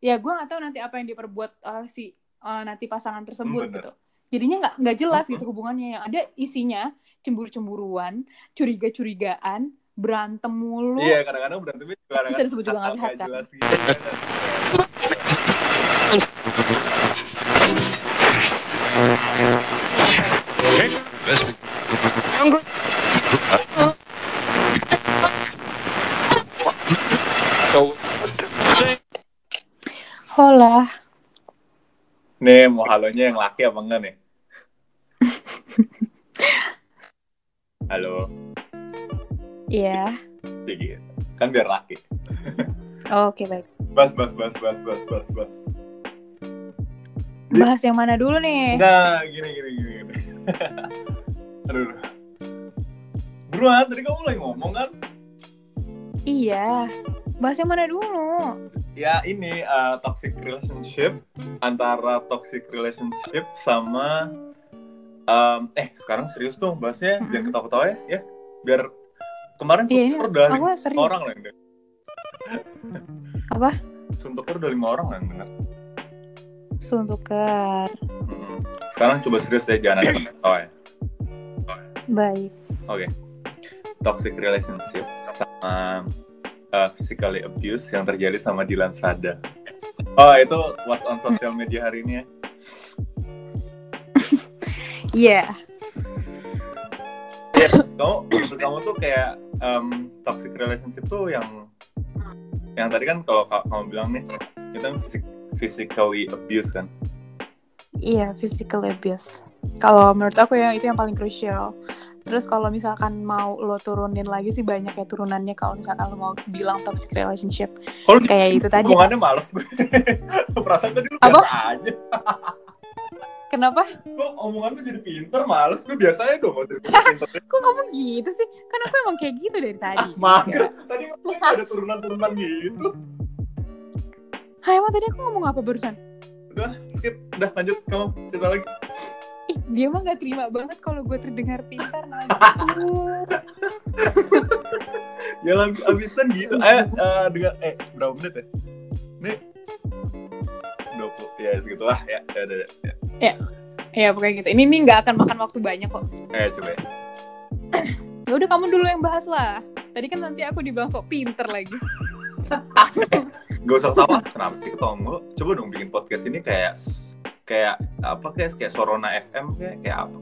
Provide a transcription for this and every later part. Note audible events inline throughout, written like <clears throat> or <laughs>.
ya gue nggak tahu nanti apa yang diperbuat oleh si uh, nanti pasangan tersebut Bener. gitu jadinya nggak nggak jelas gitu hubungannya yang ada isinya cemburu-cemburuan curiga-curigaan berantem mulu Iya, kadang-kadang berantemnya juga kadang-kadang Bisa disebut juga sehat, kan? jelas gitu. Nih, mau halonya yang laki apa enggak nih? Halo, Iya gitu. Kan biar laki. oke baik Bas, bas, bas, bas, bas, bas, bas. bahas yang mana dulu nih Nah, gini, gini, gini, gini. <laughs> Aduh. Buruan, tadi kamu lagi ngomong kan? iya bahas yang mana dulu Ya, ini uh, toxic relationship antara toxic relationship sama um, eh sekarang serius dong bahasnya Mm-mm. jangan ketawa-ketawa ya, ya. Biar kemarin Iya, ini suntuk udah lima orang lah yang. Apa? Suntuknya udah lima orang lah yang denger. suntukar Mm-mm. Sekarang coba serius ya, jangan ada ketawa ya. baik Oke. Toxic relationship sama uh, physically abuse yang terjadi sama Dilan Sada. Oh, itu what's on social media hari ini ya. <laughs> iya Kamu, menurut kamu tuh kayak um, toxic relationship tuh yang yang tadi kan kalau ka- kamu bilang nih, itu kan physik- physically abuse kan. Iya, physical abuse. Kalau menurut aku ya itu yang paling krusial. Terus kalau misalkan mau lo turunin lagi sih banyak ya turunannya kalau misalkan lo mau bilang toxic relationship. Kalau Kayak itu tadi. Omongannya males gue. <laughs> Perasaan tadi lu Apa? biasa aja. Kenapa? Kok omongan lu jadi pinter, males. Gue biasa aja dong kalau jadi <laughs> pinter. Kok kamu gitu sih? Kan aku emang kayak gitu dari tadi. <laughs> Ah, mager. Tadi ada turunan-turunan gitu. Hai, emang tadi aku ngomong apa barusan? Udah, skip. Udah, lanjut. Kamu cerita lagi. Ih, dia mah gak terima banget kalau gue terdengar pintar. Najis. <laughs> Ya lah, abisan gitu. Eh, eh, dengan, eh, berapa menit ya? Nih, 20. Ya, segitu lah. Ya, ya, ya, ya. ya pokoknya gitu. Ini nih nggak akan makan waktu banyak kok. Eh, coba ya. <coughs> Ya udah kamu dulu yang bahas lah. Tadi kan nanti aku dibilang sok pinter lagi. <laughs> Gak usah ketawa. Kenapa sih ketawa mulu? Coba dong bikin podcast ini kayak kayak apa kayak kayak Sorona FM kayak kayak apa?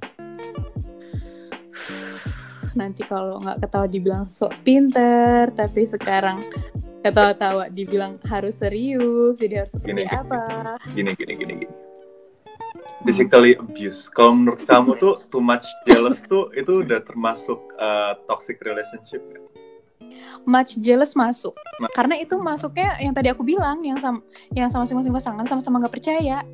nanti kalau nggak ketawa dibilang sok pinter tapi sekarang ketawa-tawa dibilang harus serius jadi harus seperti Gini, gini, apa Gini gini gini gini. Physically abuse. Kalau menurut kamu tuh too much jealous tuh itu udah termasuk uh, toxic relationship nggak? much jealous masuk Ma- karena itu masuknya yang tadi aku bilang yang sama yang sama masing-masing pasangan sama-sama nggak percaya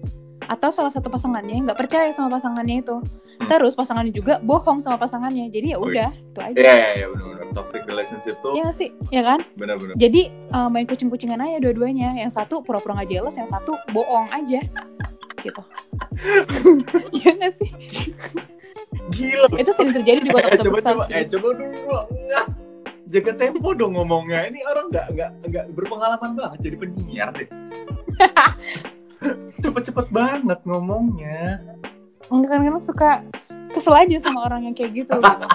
atau salah satu pasangannya nggak percaya sama pasangannya itu. Hmm. terus pasangannya juga bohong sama pasangannya. Jadi ya Oh, udah itu aja. Iya iya iya benar-benar. Toxic relationship tuh ya sih ya kan? Benar-benar. jadi eh, main kucing-kucingan aja dua-duanya. Yang satu pura-pura nggak jealous yang satu bohong aja. Gitu. <laughs> Ya nggak sih? Gila. itu sering terjadi di Eh, kota-kota coba besar coba. sih. eh coba dulu enggak jaga tempo dong ngomongnya. Ini orang nggak nggak nggak berpengalaman banget. Jadi penyiar deh <laughs> cepet-cepet banget ngomongnya Enggak kan suka kesel aja sama orang yang kayak gitu, gitu.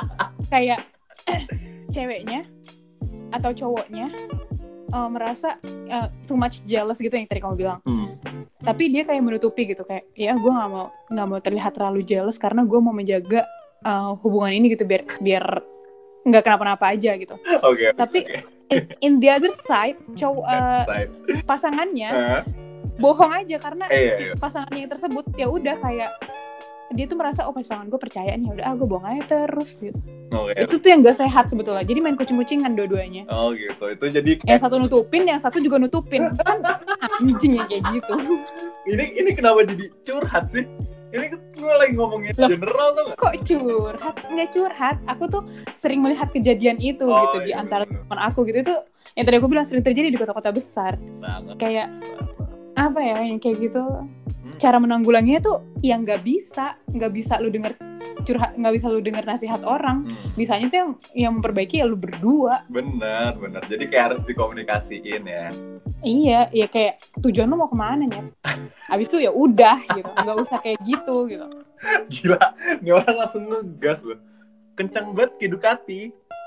kayak <clears throat> ceweknya atau cowoknya eh, merasa eh, too much jealous gitu yang tadi kamu bilang hmm. tapi dia kayak menutupi gitu kayak ya gue nggak mau nggak mau terlihat terlalu jealous karena gue mau menjaga eh, hubungan ini gitu biar biar nggak kenapa-napa aja gitu oke Tapi- oke. in, in the other side cowok Side. pasangannya Eh, bohong aja karena Eh, iya, si iya. pasangannya yang tersebut ya udah kayak dia tuh merasa oh pasangan gue percaya nih udah ah gue bohong aja terus gitu. Oke itu tuh yang gak sehat sebetulnya jadi main kucing-kucingan dua-duanya. Oh gitu. Itu jadi yang satu nutupin yang satu juga nutupin. Kan <laughs> anjing kayak gitu. Ini ini kenapa jadi curhat sih? Ini gue lagi ngomongin Loh. general tuh kok curhat? Nggak curhat. Aku tuh sering melihat kejadian itu Oh, gitu di iya, antara bener. teman aku gitu. Itu yang tadi aku bilang sering terjadi di kota-kota besar. Banget. Kayak apa ya yang kayak gitu Hmm. cara menanggulanginya tuh yang nggak bisa nggak bisa lu denger curhat nggak bisa lu denger nasihat orang Hmm. bisanya tuh yang yang memperbaiki ya lu berdua bener bener jadi kayak harus dikomunikasiin ya Iya, ya kayak tujuan lo mau ke mana ya? Abis itu ya udah gitu, nggak usah kayak gitu gitu. Gila, nih orang langsung ngegas loh. Kencang banget ke Ducati.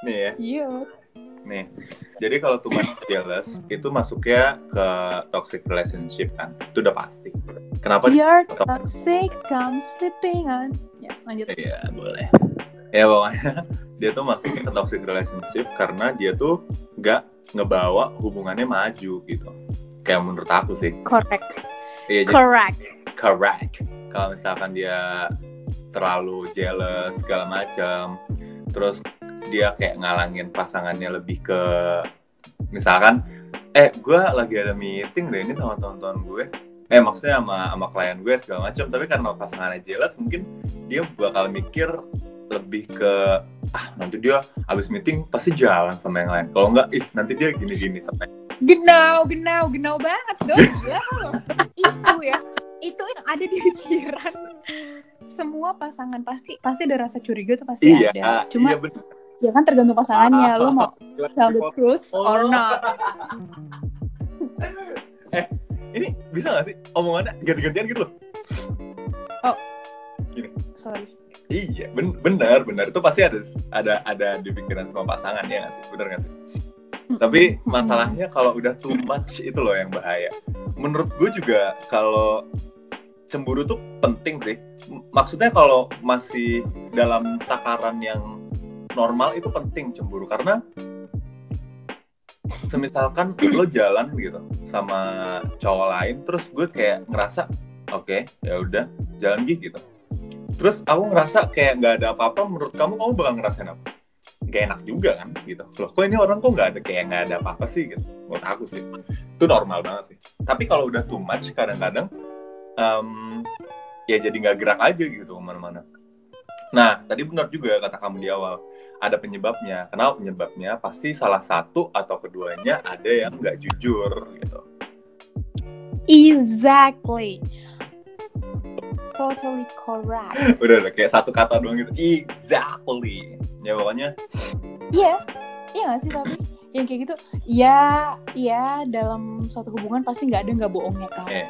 Nih ya, Iya. Nih. Jadi kalau too much jealous, itu masuknya ke toxic relationship kan. Itu udah pasti. Kenapa? You're toxic, come sleeping on. Ya, lanjut. Iya, boleh. Ya pokoknya <laughs> dia tuh masuknya ke toxic relationship karena dia tuh nggak ngebawa hubungannya maju gitu. Kayak menurut aku sih. Correct. Iya, jadi Correct. correct. Kalau misalkan dia terlalu jealous segala macam, terus dia kayak ngalangin pasangannya lebih ke misalkan, eh gue lagi ada meeting deh ini sama teman-teman gue, eh maksudnya sama sama klien gue segala macam, tapi karena pasangannya jealous mungkin dia bakal mikir lebih ke ah nanti dia abis meeting pasti jalan sama yang lain. Kalau enggak, ih nanti dia gini-gini sama yang Genau, genau, genau banget dong. Lo. <laughs> Itu ya. Itu yang ada di pikiran. Semua pasangan pasti pasti ada rasa curiga tuh pasti Iya, ada. Cuma iya bener. Ya kan tergantung pasangannya. Lo mau tell the truth Oh. or not. <laughs> Ini bisa gak sih omongannya ganti-gantian gitu loh? Sorry. Iya, ben benar, benar. Itu pasti ada ada ada di pikiran sama pasangan ya nggak sih? Bener nggak sih? Tapi masalahnya kalau udah too much itu loh yang bahaya. Menurut gue juga kalau cemburu tuh penting sih. Maksudnya kalau masih dalam takaran yang normal itu penting cemburu. Karena semisalkan lo jalan gitu sama cowok lain terus gue kayak ngerasa oke ya udah jalan gitu. Terus aku ngerasa kayak nggak ada apa-apa menurut kamu kamu bakal ngerasain apa? Gak enak juga kan gitu. Loh kok ini orang kok nggak ada kayak nggak ada apa-apa sih gitu. Menurut aku sih. Itu normal banget sih. Tapi kalau udah too much kadang-kadang em, ya jadi nggak gerak aja gitu ke mana-mana. Nah tadi benar juga kata kamu di awal ada penyebabnya. Kenapa penyebabnya? Pasti salah satu atau keduanya ada yang nggak jujur gitu. Exactly. Totally correct. <laughs> udah udah kayak satu kata doang gitu. Exactly. Ya pokoknya. Iya, iya gak sih tapi? Yang kayak gitu, ya, ya dalam suatu hubungan pasti nggak ada nggak bohongnya kan, eh.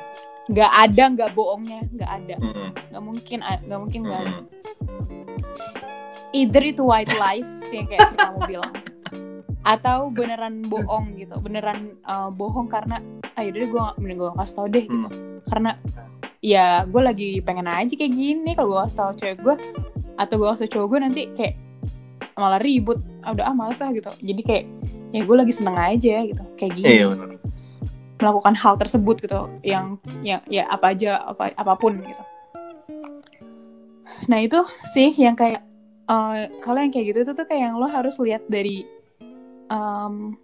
Nggak ada nggak bohongnya, nggak ada, mm, nggak mungkin, nggak mungkin nggak mm, Either itu white lies yang kayak si kamu bilang, atau beneran bohong gitu, beneran uh, bohong karena, ayo deh gue mending gue kasih tau deh gitu, karena ya gue lagi pengen aja kayak gini, kalau gue kasih tau cewek gue atau gue kasih cowok gue nanti kayak malah ribut, ah, udah ah males ah gitu, jadi kayak ya gue lagi seneng aja gitu, kayak gini. iya melakukan hal tersebut gitu. Yang yang ya apa aja apa apa pun gitu. Nah itu sih yang kayak eh, kalau yang kayak gitu itu tuh kayak yang lo harus lihat dari em,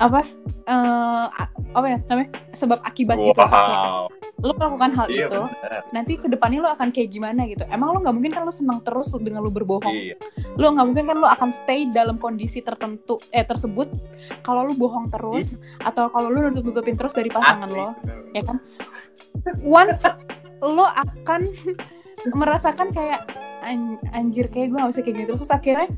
apa? A- apa ya namanya? Sebab akibat gitu Kayak wow. lo melakukan hal iya itu benar. nanti ke depannya lo akan kayak gimana gitu. Emang lo nggak mungkin kan lo senang terus dengan lo berbohong? Iya. Lo nggak mungkin kan lo akan stay dalam kondisi tertentu eh tersebut kalau lo bohong terus atau kalau lo nutup nutupin terus dari pasangan Asli, lo ya kan? Once lo akan <laughs> merasakan kayak "An- anjir kayak gue gak bisa kayak gini terus Terus akhirnya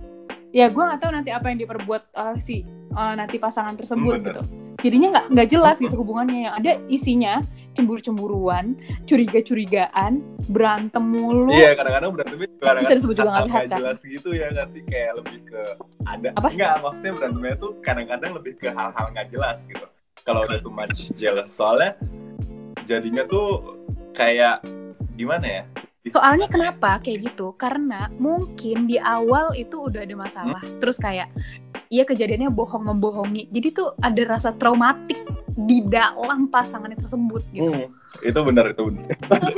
ya gue nggak tahu nanti apa yang diperbuat oleh si eh, nanti pasangan tersebut bener. gitu jadinya nggak nggak jelas gitu hubungannya yang ada isinya cemburu-cemburuan curiga-curigaan berantem mulu Iya kadang-kadang berantemnya kadang-kadang Bisa disebut juga nggak sehat, nggak kan? jelas gitu ya nggak sih kayak lebih ke ada Apa? Enggak maksudnya berantemnya tuh kadang-kadang lebih ke hal-hal nggak jelas gitu. Kalau udah too much jealous soalnya jadinya tuh kayak gimana ya? Soalnya kenapa kayak gitu? Karena mungkin di awal itu udah ada masalah. Terus kayak iya kejadiannya bohong membohongi. Jadi tuh ada rasa traumatik di dalam pasangannya tersebut gitu. Hmm, itu benar itu benar.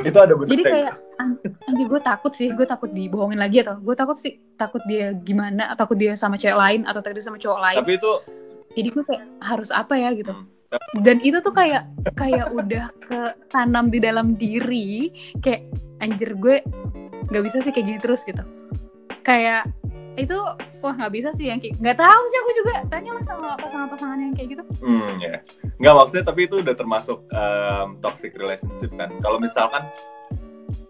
itu ada benar. Jadi kayak an- anjir gue takut sih, gue takut dibohongin lagi atau gue takut sih takut dia gimana, takut dia sama cewek lain atau takut dia sama cowok lain. Tapi itu Jadi gue kayak harus apa ya gitu. hmm, Dan itu tuh kayak kayak udah ketanam di dalam diri kayak anjir gue nggak bisa sih kayak gini terus gitu. Kayak itu wah nggak bisa sih yang kayak nggak tahu sih aku juga tanya lah sama pasangan-pasangan yang kayak gitu. hmm, ya. Nggak maksudnya tapi itu udah termasuk em, toxic relationship kan. Kalau misalkan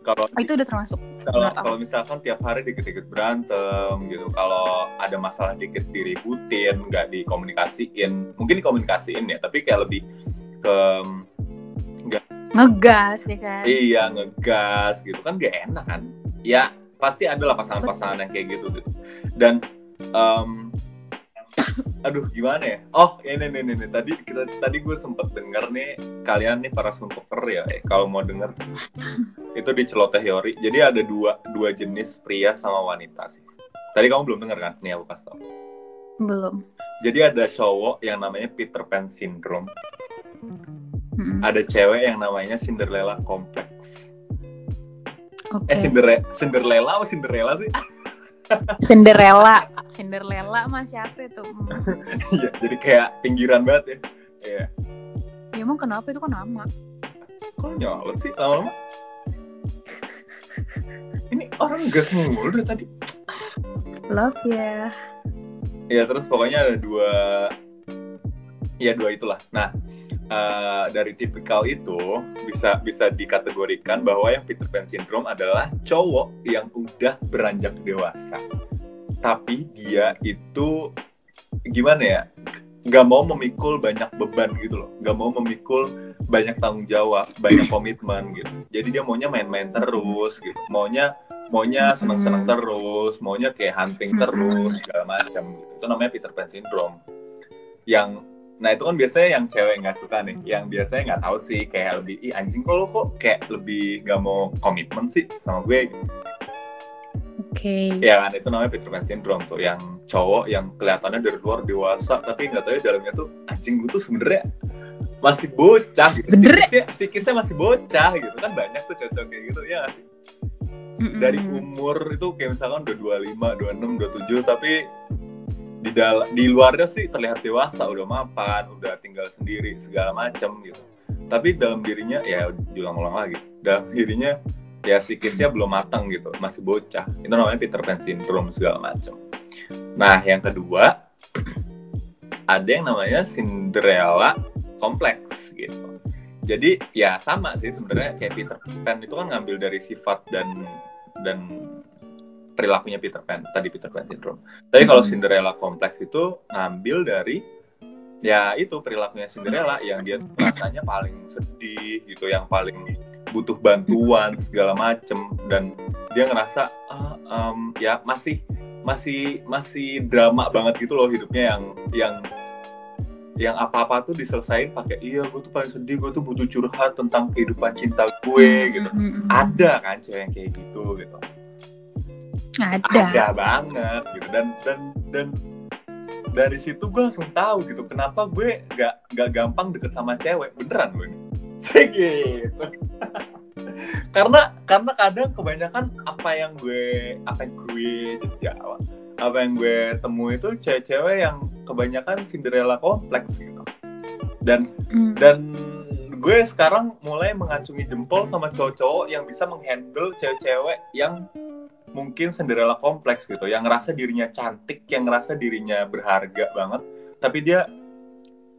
kalau Oh, itu udah termasuk. kalau kalau misalkan tiap hari dikit-dikit berantem gitu kalau ada masalah dikit diributin nggak dikomunikasiin mungkin dikomunikasiin ya tapi kayak lebih ke Ngegas ya kan. iya ngegas gitu kan gak enak kan ya pasti ada lah pasangan-pasangan yang kayak gitu gitu dan em, aduh gimana ya? Oh ini nih nih, nih. tadi kita tadi gue sempet denger nih kalian nih para suntuker ya. Eh, kalau mau denger itu di celoteh teori jadi ada dua dua jenis pria sama wanita sih. Tadi kamu belum denger kan? Nih aku kasih tau. Belum. jadi ada cowok yang namanya Peter Pan syndrome. Mm-mm. ada cewek yang namanya Cinderella complex. Oke. eh Cinderella Cinderella apa Cinderella sih Cinderella. Cinderella mah siapa itu? Iya, jadi kayak pinggiran banget ya. Iya. Ya emang kenapa itu kan nama? Kok nyolot sih lama-lama? Ini orang gas mulu dari tadi. Love ya. Ya terus pokoknya ada dua, ya dua itulah. Nah eh, dari tipikal itu bisa bisa dikategorikan bahwa yang Peter Pan syndrome adalah cowok yang udah beranjak dewasa, tapi dia itu gimana ya? Gak mau memikul banyak beban gitu loh, gak mau memikul banyak tanggung jawab, banyak komitmen gitu. Jadi dia maunya main-main terus gitu, maunya maunya seneng-seneng Hmm. terus, maunya kayak hunting Hmm. terus segala macam gitu. Itu namanya Peter Pan syndrome. Yang nah itu kan biasanya yang cewek nggak suka nih, yang biasanya nggak tahu sih kayak lebih ih anjing kok lo kok kayak lebih gak mau komitmen sih sama gue. Oke. Ya kan itu namanya Peter Pan syndrome tuh, yang cowok yang kelihatannya dari luar dewasa tapi nggak tahu ya dalamnya tuh anjing gue tuh sebenarnya masih bocah gitu. Bener. Psikisnya, psikisnya masih bocah gitu kan banyak tuh cocok kayak gitu ya nggak sih? Dari umur itu kayak misalkan udah 25, 26, 27 tapi di dal di luarnya sih terlihat dewasa, udah mapan, udah tinggal sendiri segala macam gitu. Tapi dalam dirinya ya diulang-ulang lagi. Dalam dirinya ya psikisnya belum matang gitu, masih bocah. Itu namanya Peter Pan syndrome segala macam. Nah, yang kedua <clears throat> ada yang namanya Cinderella kompleks gitu. Jadi ya sama sih sebenarnya kayak Peter Pan itu kan ngambil dari sifat dan dan perilakunya Peter Pan tadi Peter Pan syndrome. Tapi kalau Hmm. Cinderella kompleks itu ngambil dari ya itu perilakunya Cinderella yang dia rasanya paling sedih gitu, yang paling butuh bantuan segala macem dan dia ngerasa ah, em, ya masih masih masih drama banget gitu loh hidupnya yang yang yang apa-apa tuh diselesain pakai iya gue tuh paling sedih gue tuh butuh curhat tentang kehidupan cinta gue gitu Mm-mm. ada kan cewek yang kayak gitu gitu Ada. ada banget gitu. Dan dan dan dari situ gue langsung tahu gitu kenapa gue gak gak gampang deket sama cewek. Beneran gue. <laughs> Nih Cek gitu. <laughs> Karena karena kadang kebanyakan apa yang gue apa yang gue jadi Jawa apa yang gue temui itu cewek-cewek yang kebanyakan Cinderella kompleks gitu. Dan Mm. dan gue sekarang mulai mengacungi jempol sama cowok-cowok yang bisa menghandle cewek-cewek yang mungkin Cinderella kompleks gitu, yang ngerasa dirinya cantik, yang ngerasa dirinya berharga banget, tapi dia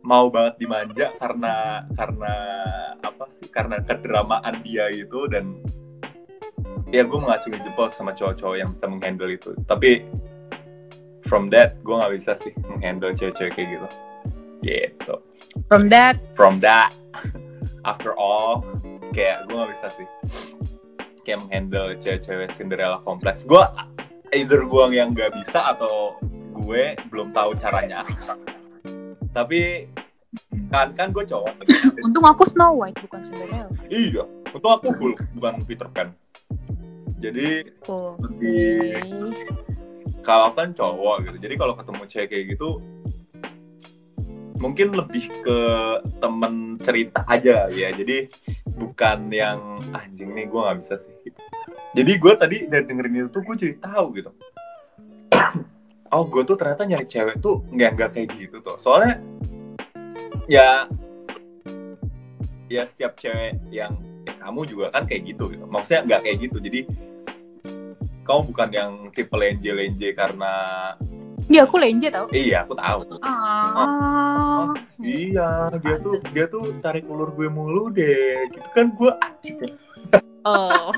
mau banget dimanja karena karena apa sih? Karena kedramaan dia itu dan ya gue mengacungi jempol sama cowok-cowok yang bisa menghandle itu. Tapi from that gue nggak bisa sih menghandle cewek-cewek kayak gitu. Gitu From that, from that <laughs> after all kayak gue nggak bisa sih kayak menghandle cewek-cewek Cinderella kompleks gue either gue yang nggak bisa atau gue belum tahu caranya. Tapi kan kan gue cowok. Untung aku Snow White bukan Cinderella. iya untung aku full bukan Peter Pan. Jadi Oh. lebih kalau kan cowok gitu. Jadi kalau ketemu cewek kayak gitu mungkin lebih ke temen cerita aja ya. Jadi bukan yang anjing nih gue nggak bisa sih gitu. jadi gue tadi dari dengerin itu gue jadi tahu gitu. <coughs> Oh gue tuh ternyata nyari cewek tuh nggak nggak kayak gitu tuh soalnya ya ya setiap cewek yang ya kamu juga kan kayak gitu gitu. Maksudnya nggak kayak gitu. Jadi kamu bukan yang tipe lenje-lenje karena Iya, aku lenje tau. iya aku tahu Ah. iya dia tuh dia tuh tarik ulur gue mulu deh gitu kan gue anjing Oh.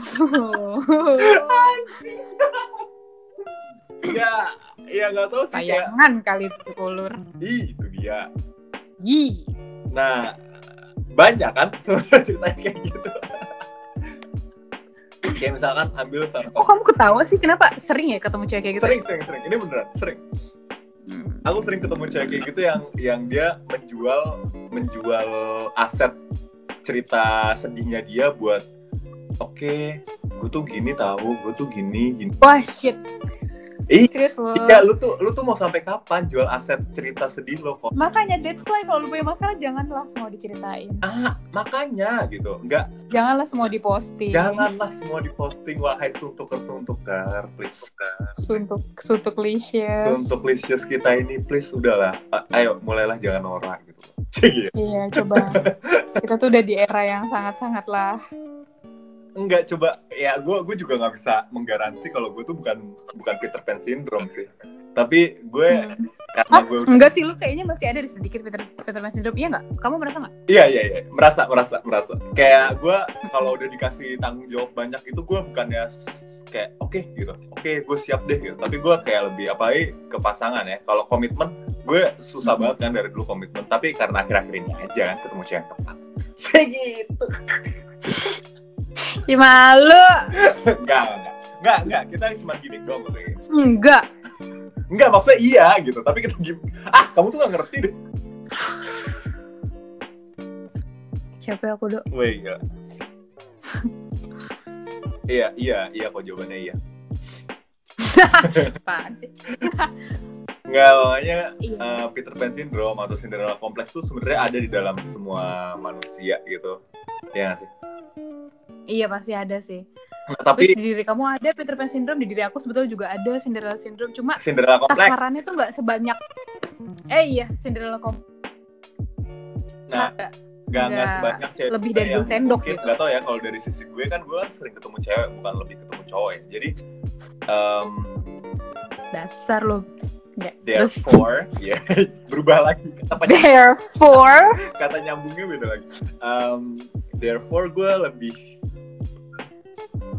ya ya nggak tahu sih kayak Tayangan kali itu ulur. ih itu dia Yi. nah banyak kan <laughs> ceritanya kayak gitu kayak misalkan ambil salah Kok kamu ketawa sih? Kenapa sering ya ketemu cewek kayak gitu? sering sering sering ini beneran sering Hmm. aku sering ketemu cewek kayak gitu yang yang dia menjual menjual aset cerita sedihnya dia buat oke gue tuh gini tahu gue tuh gini gini Wah shit. Ih, Serius lo. Iya, lu tuh lu tuh mau sampai kapan jual aset cerita sedih lo kok? Makanya that's why kalau lu punya masalah janganlah semua diceritain. Ah, makanya gitu. Enggak, Janganlah semua diposting. janganlah semua diposting wahai suntuker suntuker, please. Suntuk suntuk licious. Untuk lisius kita ini please udahlah. Ayo mulailah jangan norak gitu. <laughs> Cik ya. Iya, coba. Kita tuh udah di era yang sangat-sangat lah. Enggak coba ya gue gue juga nggak bisa menggaransi kalau gue tuh bukan bukan Peter Pan syndrome sih. Tapi gue Hmm. karena Oh, gue enggak sih, lu kayaknya masih ada di sedikit Peter, Peter Pan syndrome. Iya nggak? Kamu merasa nggak? Iya iya iya merasa merasa merasa kayak gue kalau udah dikasih tanggung jawab banyak itu gue bukannya kayak oke gitu oke gue siap deh gitu tapi gue kayak lebih apa ke pasangan ya kalau komitmen gue susah banget kan dari dulu komitmen tapi karena akhir-akhir ini aja kan ketemu cewek tepat <laughs> segitu Ya malu. enggak enggak enggak enggak kita cuma gini gitu. Enggak. enggak maksudnya iya gitu tapi kita gim ah kamu tuh gak ngerti deh Siapa aku, Dok? Gila. iya iya iya kok jawabannya iya Apaan sih? Enggak, makanya Iya. uh, Peter Pan syndrome atau Cinderella complex tuh sebenarnya ada di dalam semua manusia gitu. Iya nggak sih? Iya pasti ada sih. Nah, Tapi tapi di diri kamu ada Peter Pan syndrome, di diri aku sebetulnya juga ada Cinderella syndrome. Cuma Cinderella takarannya tuh nggak sebanyak. Eh iya, Cinderella complex. Nah, nggak nggak nggak sebanyak cewek lebih dari dua sendok mungkin gitu. nggak tahu ya kalau dari sisi gue kan gue kan sering ketemu cewek bukan lebih ketemu cowok ya. Jadi um, Dasar lo. Terus therefore <laughs> ya berubah lagi apa therefore kata nyambungnya beda lagi. Um, therefore gue lebih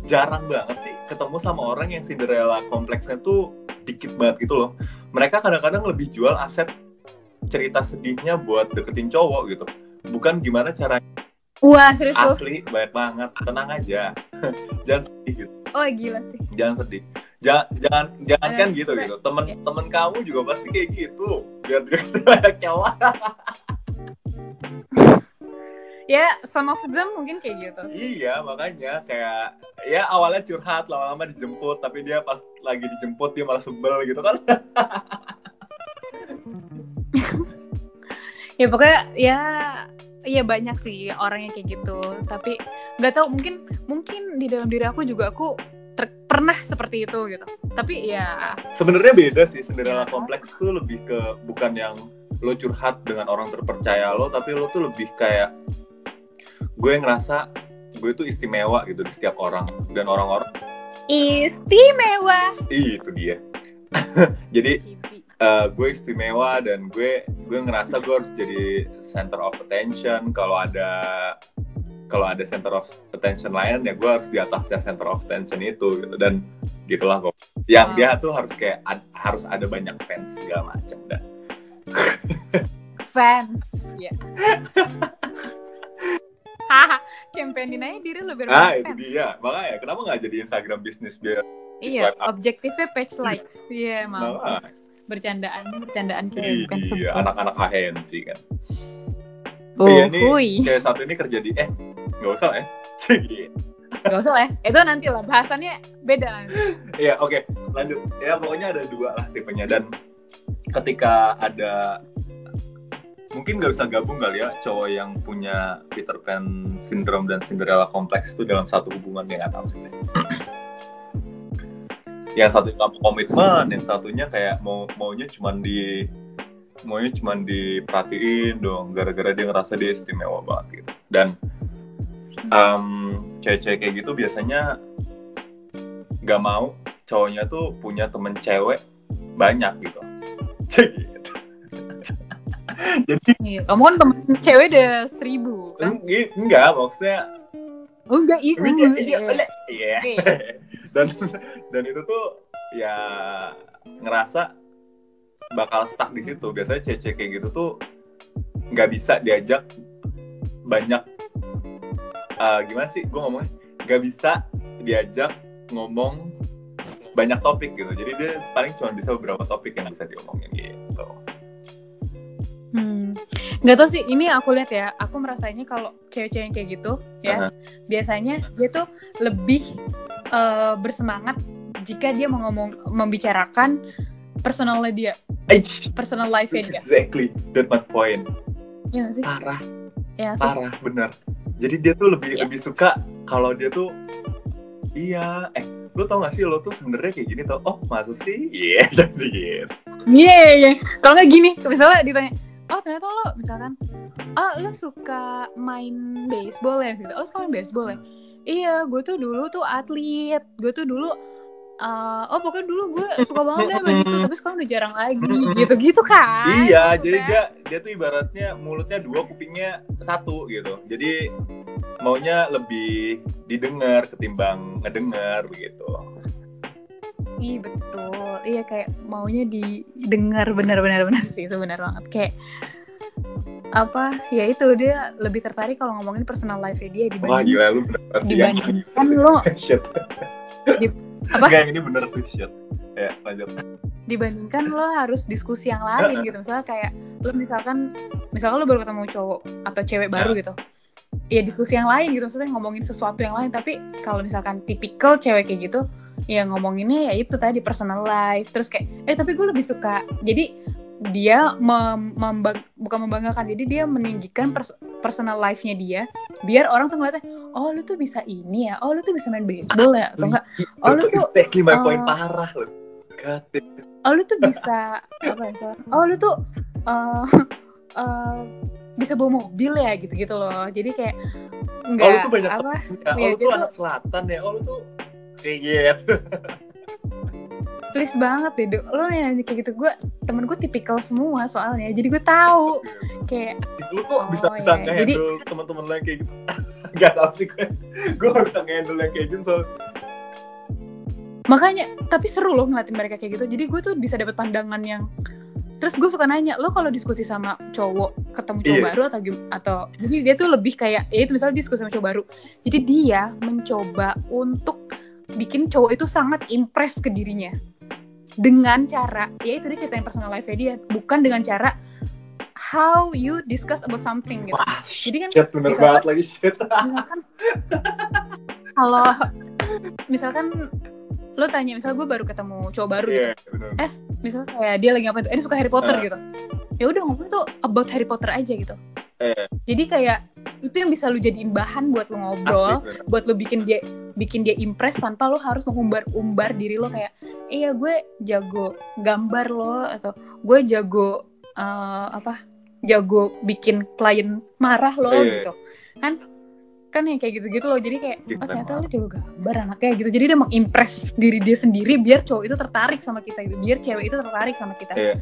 jarang banget sih ketemu sama orang yang Cinderella kompleksnya tuh dikit banget gitu loh. Mereka kadang-kadang lebih jual aset cerita sedihnya buat deketin cowok gitu. Bukan gimana cara Wah, serius lo. asli banyak banget. Tenang aja. <laughs> jangan sedih gitu. Oh, gila sih. Jangan sedih. Jangan jangan jangan kan Eh, gitu sebenernya- gitu. Temen-temen kamu juga pasti kayak gitu. Biar deketin banyak cowok. <laughs> Ya, some of them mungkin kayak gitu. Iya, makanya kayak ya awalnya curhat, lama-lama dijemput, tapi dia pas lagi dijemput dia malah sebel gitu kan. <laughs> Ya pokoknya ya Iya banyak sih orang yang kayak gitu, tapi nggak tahu mungkin mungkin di dalam diri aku juga aku ter- pernah seperti itu gitu. Tapi ya Sebenarnya beda sih Cinderella Ya. kompleks tuh lebih ke bukan yang lo curhat dengan orang terpercaya lo, tapi lo tuh lebih kayak gue ngerasa gue tuh istimewa gitu di setiap orang dan orang-orang istimewa. Ih, itu dia. <laughs> Jadi eh, gue istimewa dan gue gue ngerasa gue harus jadi center of attention kalau ada kalau ada center of attention lain ya gue harus di atasnya center of attention itu gitu dan gitulah kok yang dia tuh harus kayak ad- harus ada banyak fans segala macam dan <laughs> Fans, ya. Haha, <laughs> <laughs> campaignin aja diri lo biar ah itu dia makanya kenapa nggak jadi Instagram bisnis biar Iya, objektifnya page likes. Iya, mampus. Bercandaan, bercandaan kayak bukan iya anak-anak HNC kan Oh, iya, hui. cewek satu ini kerja di eh nggak usah ya <laughs> Cik. Gak usah lah ya. Itu nanti lah, bahasannya beda nanti. Iya, oke, lanjut. Ya, pokoknya ada dua lah tipenya dan ketika ada mungkin nggak bisa gabung kali ya cowok yang punya Peter Pan syndrome dan Cinderella kompleks itu dalam satu hubungan yang nggak tahu sih. yang satu nggak mau komitmen, yang satunya kayak mau maunya cuman di maunya cuman diperhatiin dong gara-gara dia ngerasa dia istimewa banget gitu. Dan em, cewek-cewek kayak gitu biasanya gak mau cowoknya tuh punya temen cewek banyak gitu. <laughs> Jadi Iya, kamu kan temen cewek udah seribu kan? eng- enggak maksudnya oh enggak iya Iya, iya, iya. iya, iya. <laughs> Dan dan itu tuh ya ngerasa bakal stuck di situ biasanya cewek kayak gitu tuh nggak bisa diajak banyak eh, gimana sih gue ngomongnya nggak bisa diajak ngomong banyak topik gitu jadi dia paling cuma bisa beberapa topik yang bisa diomongin gitu. Nggak tau sih, ini aku lihat ya, aku merasanya kalau cewek-cewek yang kayak gitu, ya, Aha. biasanya dia tuh lebih eh, bersemangat jika dia mau ngomong membicarakan personalnya dia, Eich, personal life-nya dia. exactly that my point Iya nggak sih? parah Iya sih. parah bener jadi dia tuh lebih Iya. lebih suka kalau dia tuh iya eh lu tau gak sih lo tuh sebenarnya kayak gini tau oh masa sih <laughs> iya jadi gitu Iya, iya, iya. Kalau nggak gini, misalnya ditanya, oh ternyata lo misalkan, ah lo suka main baseball ya? Gitu. Oh, suka main baseball ya? Iya, gue tuh dulu tuh atlet. Gue tuh dulu, uh, oh pokoknya dulu gue suka banget deh main itu, <laughs> tapi sekarang udah jarang lagi. Gitu-gitu kan? iya maksudnya. jadi dia dia tuh ibaratnya mulutnya dua kupingnya satu gitu jadi maunya lebih didengar ketimbang ngedengar begitu Iya betul, iya kayak maunya didengar. Benar-benar benar sih. Itu benar banget. Kayak apa ya itu dia lebih tertarik kalau ngomongin personal life dia wah dibanding gila lu bener yang dibandingkan lo <laughs> shit. Apa? Yang ini bener sih shit. Ya lanjut. Dibandingkan lo harus diskusi yang lain <laughs> gitu. Misalnya kayak lo misalkan misalkan lo baru ketemu cowok atau cewek baru gitu. Ya diskusi yang lain gitu. Maksudnya ngomongin sesuatu yang lain. Tapi kalau misalkan tipikal cewek kayak gitu ya ngomonginnya ya itu tadi personal life. Terus kayak eh tapi gue lebih suka jadi dia mem- membang- bukan membanggakan jadi dia meninggikan pers- personal life-nya dia biar orang tuh ngeliatnya oh lu tuh bisa ini ya oh lu tuh bisa main baseball ya atau enggak. Oh, lu tuh, exactly my point uh, parah lu. Oh lu tuh bisa apa ya misalnya oh lu tuh eh <laughs> eh, bisa bawa mobil ya gitu-gitu loh. Jadi kayak Oh, lu enggak tuh banyak apa Ya, oh, lu tuh- anak selatan ya. Oh, lu tuh kayak gitu. please banget deh Dok. lo nanya kayak gitu gue temen gue tipikal semua soalnya jadi gue tahu kayak lu kok Oh, bisa bisa iya. nge-handle teman-teman lo yang kayak gitu? <laughs> Gak tau sih gue. Gue gak bisa nge-handle yang kayak gitu soal makanya tapi seru loh ngeliatin mereka kayak gitu jadi gue tuh bisa dapet pandangan yang terus gue suka nanya lo kalau diskusi sama cowok ketemu cowok Iya. baru atau gim- atau jadi dia tuh lebih kayak ya itu misalnya diskusi sama cowok baru jadi dia mencoba untuk bikin cowok itu sangat impress ke dirinya dengan cara ya itu dia ceritain personal life dia bukan dengan cara how you discuss about something gitu Wah, Jadi kan shit bener misalkan- banget lagi shit. misalkan kalau misalkan lo tanya misal gue baru ketemu cowok baru gitu Iya, bener. misal kayak dia lagi ngapain tuh eh dia suka Harry Potter Ah. gitu ya udah ngomongin tuh about Harry Potter aja gitu Eh. jadi kayak itu yang bisa lu jadiin bahan buat lo ngobrol Asli, buat lo bikin dia bikin dia impress tanpa lo harus mengumbar-umbar diri lo kayak iya gue jago gambar lo atau gue jago eh, apa jago bikin klien marah lo Iya. gitu kan kan yang kayak gitu-gitu loh jadi kayak oh ternyata lo jago gambar anaknya gitu jadi dia mengimpress diri dia sendiri biar cowok itu tertarik sama kita gitu biar cewek itu tertarik sama kita Iya.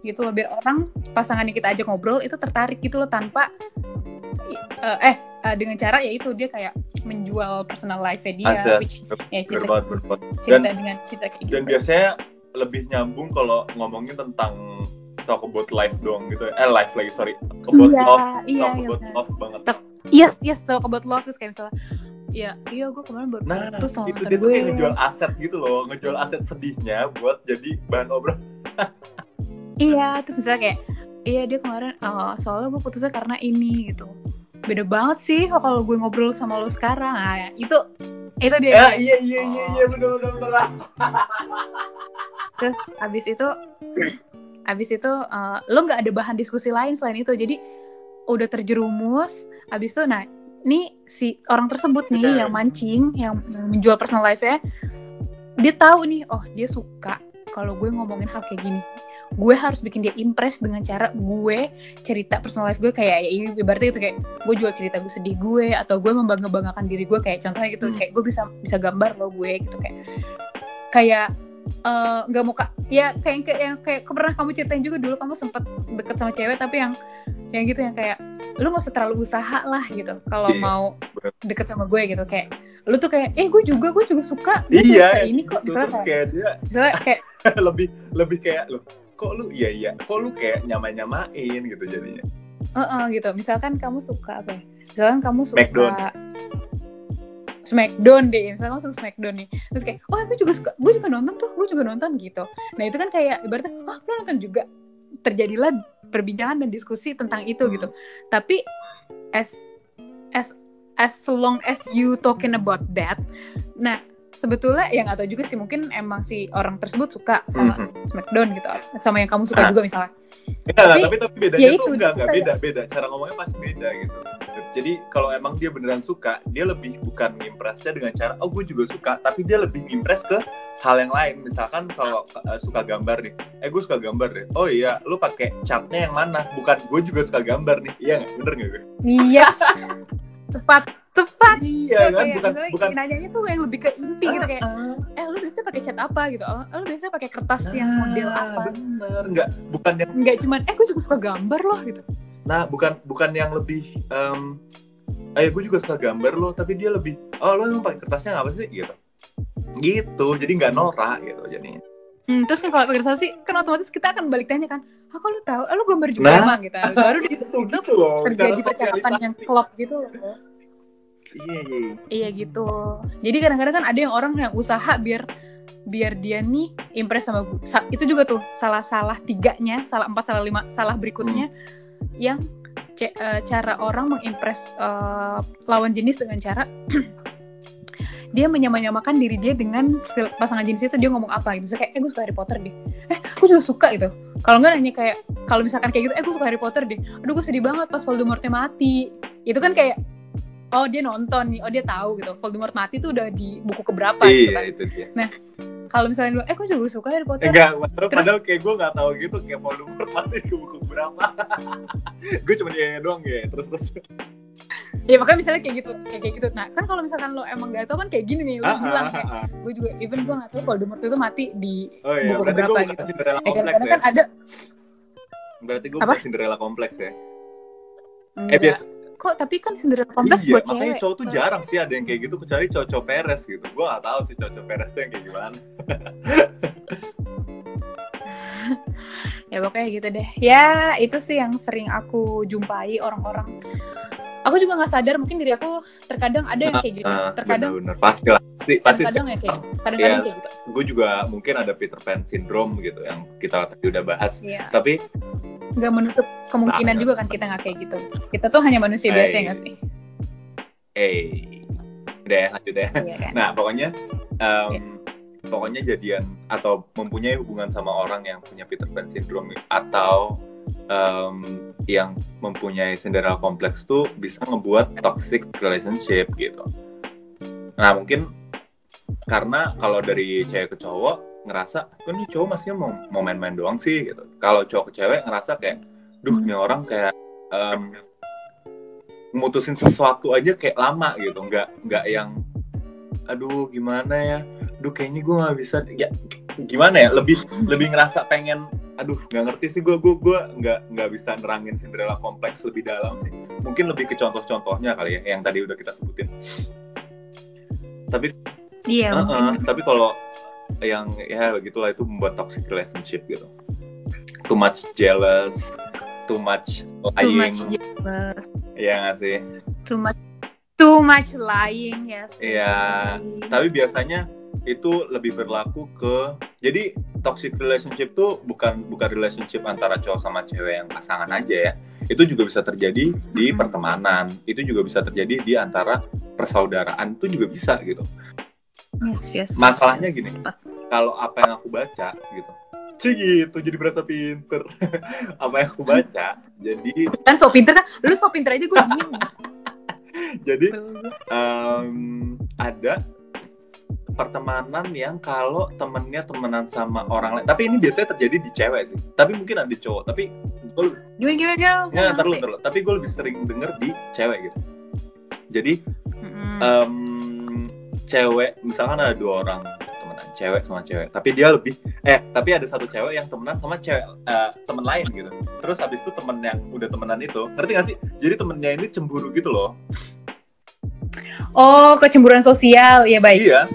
gitu loh biar orang pasangan yang kita ajak ngobrol itu tertarik gitu loh tanpa eh, eh eh, dengan cara ya itu dia kayak menjual personal life dia Asli, which ya cerita, bener banget. cerita dengan cerita kayak gitu Dan biasanya lebih nyambung kalau ngomongin tentang talk about life doang gitu. Eh, life lagi, sorry. About iya love. iya talk iya about benar. love banget. Yes yes talk about love terus kayak misalnya ya iya gue kemarin baru Nah, putus sama itu dia tuh gue kayak ngejual aset gitu loh, ngejual aset sedihnya buat jadi bahan obrolan. <laughs> iya terus misalnya kayak iya dia kemarin eh, soalnya gue putusnya karena ini gitu. Beda banget sih kalau gue ngobrol sama lo sekarang ah, itu itu dia. Ya, iya iya iya iya bener bener bener. <laughs> terus abis itu <clears throat> abis itu eh, lo nggak ada bahan diskusi lain selain itu. Jadi udah terjerumus abis itu nah nih si orang tersebut nih Benar. yang mancing yang, menjual personal life ya dia tahu nih oh dia suka kalau gue ngomongin hal kayak gini gue harus bikin dia impress dengan cara gue cerita personal life gue kayak ya ibaratnya itu kayak gue jual cerita gue sedih gue atau gue membangga banggakan diri gue kayak contohnya gitu Hmm. kayak gue bisa bisa gambar lo gue gitu kayak kayak eh, nggak mau kak ya kayak kayak yang kayak pernah kamu ceritain juga dulu kamu sempet deket sama cewek tapi yang yang gitu yang kayak lu nggak usah terlalu usaha lah gitu kalau Iya. mau deket sama gue gitu kayak lu tuh kayak eh gue juga gue juga suka gue Iya, suka ini kok misalnya kayak, kayak dia misalnya kayak <laughs> lebih lebih kayak lu kok lu iya iya kok lu kayak nyamain nyamain gitu jadinya eh eh, gitu misalkan kamu suka apa ya misalkan kamu suka Smackdown. Smackdown misalkan kamu suka Smackdown nih. Terus kayak oh gue juga suka gue juga nonton tuh gue juga nonton gitu. Nah itu kan kayak ibaratnya oh lu nonton juga? Terjadilah perbincangan dan diskusi tentang itu gitu. Tapi as as as long as you talking about that nah sebetulnya yang atau juga sih mungkin emang si orang tersebut suka sama Mhm. Smackdown gitu sama yang kamu suka Ah. juga misalnya. Enggak, Tapi, tapi tapi bedanya ya tuh itu, enggak itu enggak kayak- beda beda. Cara ngomongnya pasti beda gitu. Jadi kalau emang dia beneran suka dia lebih bukan ngimpresnya dengan cara oh gue juga suka tapi dia lebih ngimpress ke hal yang lain. Misalkan kalau uh, suka gambar nih. Eh gue suka gambar deh. Oh iya lu pakai catnya yang mana? Bukan gue juga suka gambar nih. Iya bener nggak gue? Yes <laughs> tepat tepat. Iya kan? kayak bukan misalnya bukan nanyanya tuh yang lebih ke inti gitu kayak Ah, eh lu biasanya pakai cat apa? gitu. Oh, lu biasanya pakai kertas ah, yang model apa? bener. Nggak bukan yang nggak cuman eh gue juga suka gambar loh gitu. Nah, bukan bukan yang lebih um, eh gue juga suka gambar lo, tapi dia lebih oh lo emang pakai kertasnya apa sih? gitu. Gitu. Jadi nggak norak gitu jadinya. hmm, terus kan kalau pakai kertas sih? Kan otomatis kita akan balik tanya kan ah kok lu tahu? Ah, lu gambar juga Nah. emang gitu. <laughs> Baru gitu, situ gitu loh. terjadi percakapan yang klop gitu loh Iya, iya. iya. Gitu. Jadi kadang-kadang kan ada yang orang yang usaha biar biar dia nih impress sama gu- sa- itu juga tuh salah-salah tiganya salah empat salah lima salah berikutnya yang ce- eh, cara orang mengimpress eh, lawan jenis dengan cara <clears throat> dia menyamanyamakan diri dia dengan pasangan jenis itu dia ngomong apa gitu. Misalnya kayak eh gue suka Harry Potter deh. Eh gue juga suka gitu. Kalau nggak nanya kayak kalau misalkan kayak gitu eh gue suka Harry Potter deh. Aduh gue sedih banget pas Voldemortnya mati. Itu kan kayak oh dia nonton nih oh dia tahu gitu Voldemort mati tuh udah di buku keberapa gitu Iya, kan itu dia. kalau misalnya lu eh gue juga suka Harry Potter Enggak, padahal, Terus- padahal kayak gue nggak tahu gitu kayak Voldemort mati ke buku berapa. <laughs> gue cuma iya doang ya. Terus terus. ya makanya misalnya kayak gitu kayak kayak gitu nah kan kalau misalkan lo emang gak tau kan kayak gini nih lo Ah, bilang ah, kayak ah, ah. gue juga even gue gak tau Voldemort itu mati di Oh iya, buku bukan gitu. Cinderella eh, kompleks kadang-kadang ya. kan ada Berarti gue bukan Cinderella kompleks ya. Eh enggak. biasa. Kok tapi kan Cinderella kompleks iya, buat makanya cewek cowok tuh jarang sih ada yang kayak gitu kecuali cowok-cowok peres gitu. Gue gak tahu sih cowok-cowok peres tuh yang kayak gimana. <laughs> ya pokoknya gitu deh ya itu sih yang sering aku jumpai orang-orang aku juga nggak sadar mungkin diri aku terkadang ada yang kayak gitu Ah, terkadang bener-bener. pasti lah. Pasti, pasti kadang ya kayak gitu. kadang-kadang Iya. kayak gitu gue juga mungkin ada Peter Pan syndrome gitu yang kita tadi udah bahas. Iya. Tapi nggak menutup kemungkinan Nah, juga kan kita nggak kayak gitu kita tuh hanya manusia biasa ya Hai. nggak sih eh udah ya, lanjut ya. iya kan Nah, pokoknya em, Iya. pokoknya jadian atau mempunyai hubungan sama orang yang punya Peter Pan syndrome atau em, yang mempunyai Cinderella complex tuh bisa ngebuat toxic relationship gitu. Nah, mungkin karena kalau dari cewek ke cowok ngerasa kan ini cowok masih mau mau main-main doang sih? Gitu. Kalau cowok ke cewek ngerasa kayak duh Hmm. ini orang kayak em, mutusin sesuatu aja kayak lama gitu. Nggak nggak yang aduh gimana ya? Aduh kayaknya gue nggak bisa. Ya gimana ya? Lebih lebih ngerasa pengen aduh nggak ngerti sih gue gue gue nggak nggak bisa nerangin Cinderella kompleks lebih dalam sih. Mungkin lebih ke contoh-contohnya kali ya yang tadi udah kita sebutin. Tapi iya uh-uh, mungkin. tapi kalau yang ya begitulah itu membuat toxic relationship gitu. Too much jealous too much too lying. much jealous, ya nggak sih? Too much too much lying yes Iya, tapi biasanya itu lebih berlaku ke jadi toxic relationship tuh bukan bukan relationship antara cowok sama cewek yang pasangan aja ya. Itu juga bisa terjadi di Hmm. pertemanan. Itu juga bisa terjadi di antara persaudaraan. Itu juga bisa gitu yes, yes, Masalahnya yes. gini. kalau apa yang aku baca gitu Cih gitu jadi berasa pinter. <laughs> Apa yang aku baca jadi kan so pinter kan? Lu so pinter aja gue diem. <laughs> Jadi em, ada pertemanan yang kalau temennya temenan sama orang lain tapi ini biasanya terjadi di cewek sih tapi mungkin ada di cowok tapi gue gimana gimana gimana? Nggak terlalu terlalu tapi gue lebih sering denger di cewek gitu. Jadi Mm-mm. em, cewek misalkan ada dua orang temenan cewek sama cewek. Tapi dia lebih eh tapi ada satu cewek yang temenan sama cewek eh, temen lain gitu. Terus habis itu temen yang udah temenan itu ngerti gak sih? Jadi temennya ini cemburu gitu loh. Oh, kecemburuan sosial, ya baik. Iya.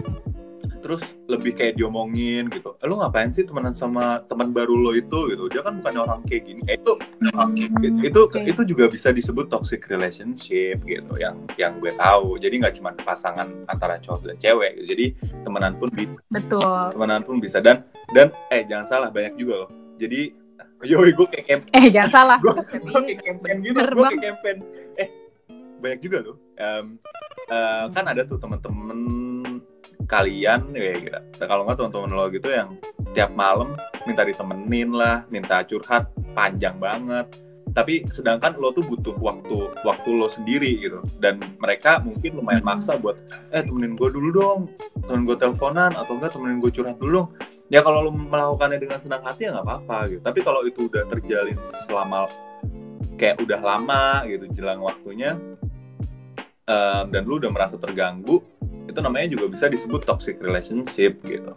Terus lebih kayak diomongin gitu. Eh, lu ngapain sih temenan sama teman baru lo itu gitu? Dia kan bukan orang kayak gini. Eh, itu Hmm, itu oke. itu juga bisa disebut toxic relationship gitu yang yang gue tahu. Jadi nggak cuma pasangan antara cowok dan cewek. gitu. Jadi temenan pun bisa, Betul. temenan pun bisa dan dan eh jangan salah banyak juga loh. Jadi <laughs> yoi gue kayak camp- Eh, jangan salah. gue kayak campaign gitu gue kayak campaign eh banyak juga loh Em, eh, kan ada tuh temen-temen kalian ya gitu kalau nggak teman-teman lo gitu yang tiap malam minta ditemenin lah minta curhat panjang banget. Tapi sedangkan lo tuh butuh waktu waktu lo sendiri gitu. Dan mereka mungkin lumayan Hmm. maksa buat eh temenin gue dulu dong. Temenin gue teleponan atau enggak temenin gue curhat dulu dong. Ya kalau lo melakukannya dengan senang hati ya nggak apa-apa gitu. Tapi kalau itu udah terjalin selama kayak udah lama gitu jelang waktunya em, dan lu udah merasa terganggu itu namanya juga bisa disebut toxic relationship gitu.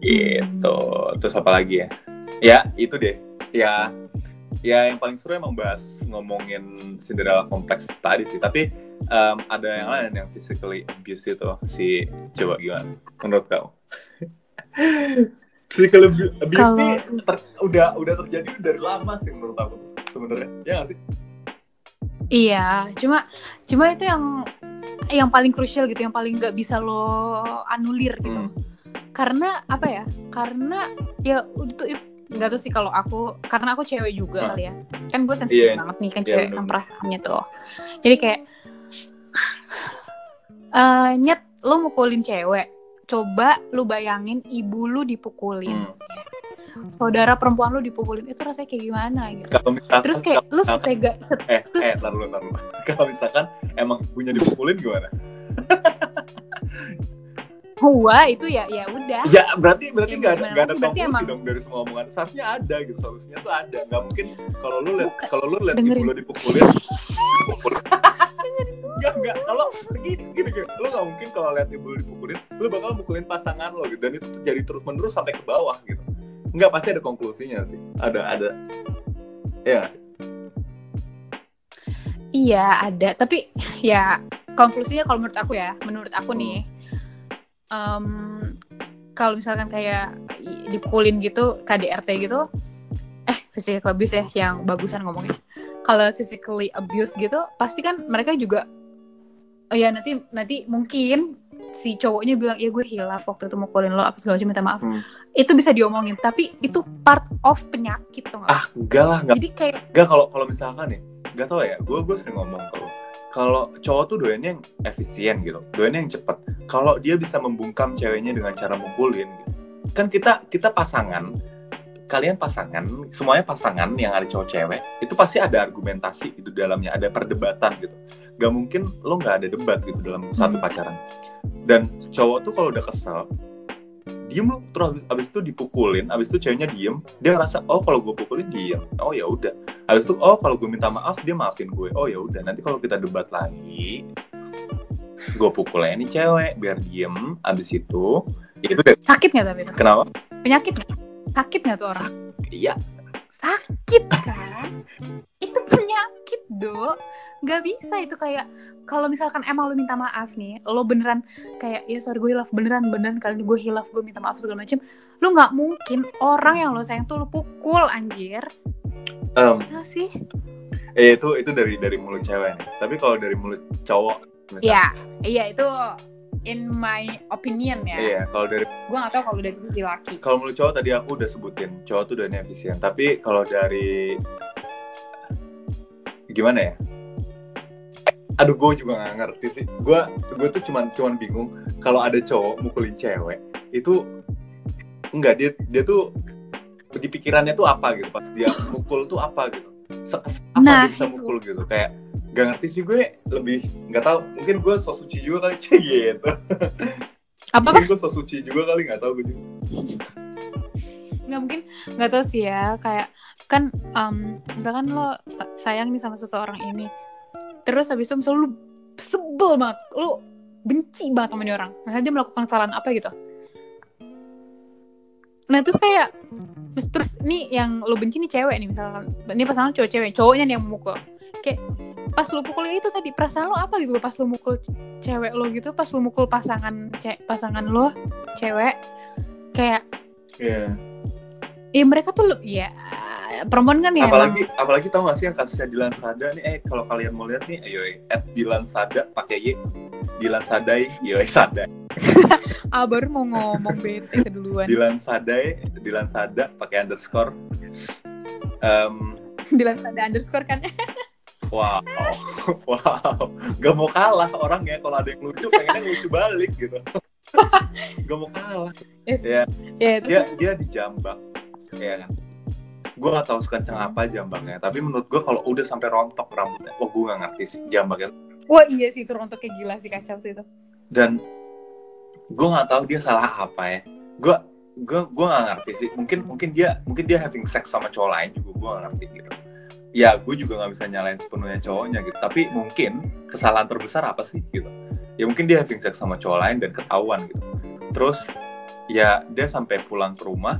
Gitu. Terus apa lagi ya? Ya itu deh. Ya ya yang paling seru emang bahas ngomongin Cinderella kompleks tadi sih. Tapi em, ada yang lain yang physically abuse itu. Si coba gimana? Menurut kamu? <laughs> Physical abu- abuse Kalau- ini ter- udah udah terjadi dari lama sih menurut aku sebenarnya. Ya nggak sih? Iya, cuma cuma itu yang yang paling krusial gitu, yang paling nggak bisa lo anulir gitu. Hmm. Karena apa ya? Karena ya itu- nggak tahu sih kalau aku karena aku cewek juga kali ya. Kan gue sensitif Iya. banget nih kan Iya, cewek kan perasaannya tuh. Jadi kayak <sighs> eh nyet lo mukulin cewek. Coba lu bayangin ibu lu dipukulin. Hmm. Saudara perempuan lu dipukulin itu rasanya kayak gimana gitu. kalau misalkan Terus kayak lu kalau- setega set- eh terus- eh ntar dulu <laughs> kalau misalkan emang ibunya dipukulin gimana <laughs> gua itu ya ya udah. ya berarti berarti Ya, nggak ada gimana nggak ada? Berarti konklusi emang- dong dari semua omongan seharusnya ada gitu solusinya tuh ada nggak mungkin kalau lu Bukan. kalau lu Dengerin. ibu lu dipukulin dipukulin <laughs> Enggak, enggak. Kalau gini, gini, gini. Lu nggak mungkin kalau lihat ibu lu dipukulin, lu bakal mukulin pasangan lo gitu. Dan itu terjadi terus menerus sampai ke bawah gitu. Enggak, pasti ada konklusinya sih. Ada, ada. Ya? Iya ada, tapi ya konklusinya kalau menurut aku ya, menurut aku nih, em, kalau misalkan kayak dipukulin gitu, KDRT gitu, eh physical abuse ya, yang bagusan ngomongnya. Kalau physically abuse gitu, pasti kan mereka juga, oh ya nanti nanti mungkin si cowoknya bilang ya gue hilaf waktu itu mukulin lo apa segala macam minta maaf. Hmm. Itu bisa diomongin, tapi itu part of penyakit tuh? Ah, enggak lah, enggak. Jadi kayak Enggak kalau kalau misalkan nih, enggak tau ya. Gue gue sering ngomong kalau kalau cowok tuh doyannya yang efisien gitu, doyannya yang cepet. Kalau dia bisa membungkam ceweknya dengan cara mukulin, gitu. kan kita kita pasangan, kalian pasangan, semuanya pasangan yang ada cowok cewek, itu pasti ada argumentasi itu dalamnya, ada perdebatan gitu. Gak mungkin lo nggak ada debat gitu dalam satu Hmm. pacaran. Dan cowok tuh kalau udah kesel, diem lo terus abis, abis itu dipukulin, abis itu ceweknya diem, dia ngerasa oh kalau gue pukulin diem, oh ya udah. Habis itu oh kalau gue minta maaf dia maafin gue. Oh ya udah nanti kalau kita debat lagi gue pukul nih cewek biar diem abis itu itu deh sakit nggak tapi kenapa Penyakit nggak? Sakit nggak tuh orang? iya sakit kan itu penyakit do nggak bisa itu kayak kalau misalkan emang lo minta maaf nih lo beneran kayak ya sorry gue hilaf beneran beneran kali ini gue hilaf gue minta maaf segala macem lo nggak mungkin orang yang lo sayang tuh lo pukul anjir. Em, ya sih. Eh, itu itu dari dari mulut cewek nih. Tapi kalau dari mulut cowok misalnya, ya iya itu in my opinion ya. Iya kalau dari gue nggak tahu kalau dari sisi laki. Kalau mulut cowok tadi aku udah sebutin cowok tuh udah efisien. Tapi kalau dari gimana ya? Aduh gue juga nggak ngerti sih. Gue gue tuh cuman cuman bingung kalau ada cowok mukulin cewek itu enggak dia dia tuh di pikirannya tuh apa gitu pas dia mukul tuh apa gitu? Sekes apa Nah, dia bisa itu. mukul gitu? Kayak gak ngerti sih gue lebih nggak tahu mungkin gue so suci juga kali <laughs> cie gitu. Apa mungkin gue so suci juga kali nggak tahu gue juga. Nggak mungkin nggak tahu sih ya kayak kan em, misalkan lo sa- sayang nih sama seseorang ini terus habis itu misalnya lu sebel banget lu benci banget sama orang misalnya dia melakukan kesalahan apa gitu. Nah terus kayak terus, nih yang lo benci nih cewek nih misalkan ini pasangan cowok cewek cowoknya nih yang memukul. Kayak pas lu pukul ya itu tadi perasaan lo apa gitu pas lu mukul cewek lo gitu pas lu mukul pasangan ce pasangan lo cewek kayak Iya. ya mereka tuh ya perempuan kan ya. Apalagi apalagi tau gak sih yang kasusnya Dilan Sada nih eh kalau kalian mau lihat nih ayo eh, at Dilan Sada pakai Y. Dilan Sadai yo Sada. Emang, <laughs> ah baru mau ngomong bete keduluan. Dilan Sadai Dilan Sada pakai underscore. Em, <laughs> bilang ada underscore kan? <laughs> Wow wow. Gak mau kalah orangnya kalau ada yang lucu pengennya lucu balik gitu. Gak mau kalah. Yes. ya. Ya dia terus dia dijambak ya kan gue gak tahu sekencang apa jambaknya tapi menurut gue kalau udah sampai rontok rambutnya wah gue gak ngerti sih jambaknya wah iya sih itu rontoknya gila sih kacau sih itu. Dan gue nggak tahu dia salah apa ya. Gue gue gue nggak ngerti sih. Mungkin mungkin dia mungkin dia having sex sama cowok lain juga gue nggak ngerti gitu. Ya gue juga nggak bisa nyalain sepenuhnya cowoknya gitu. Tapi mungkin kesalahan terbesar apa sih gitu? Ya mungkin dia having sex sama cowok lain dan ketahuan gitu. Terus ya dia sampai pulang ke rumah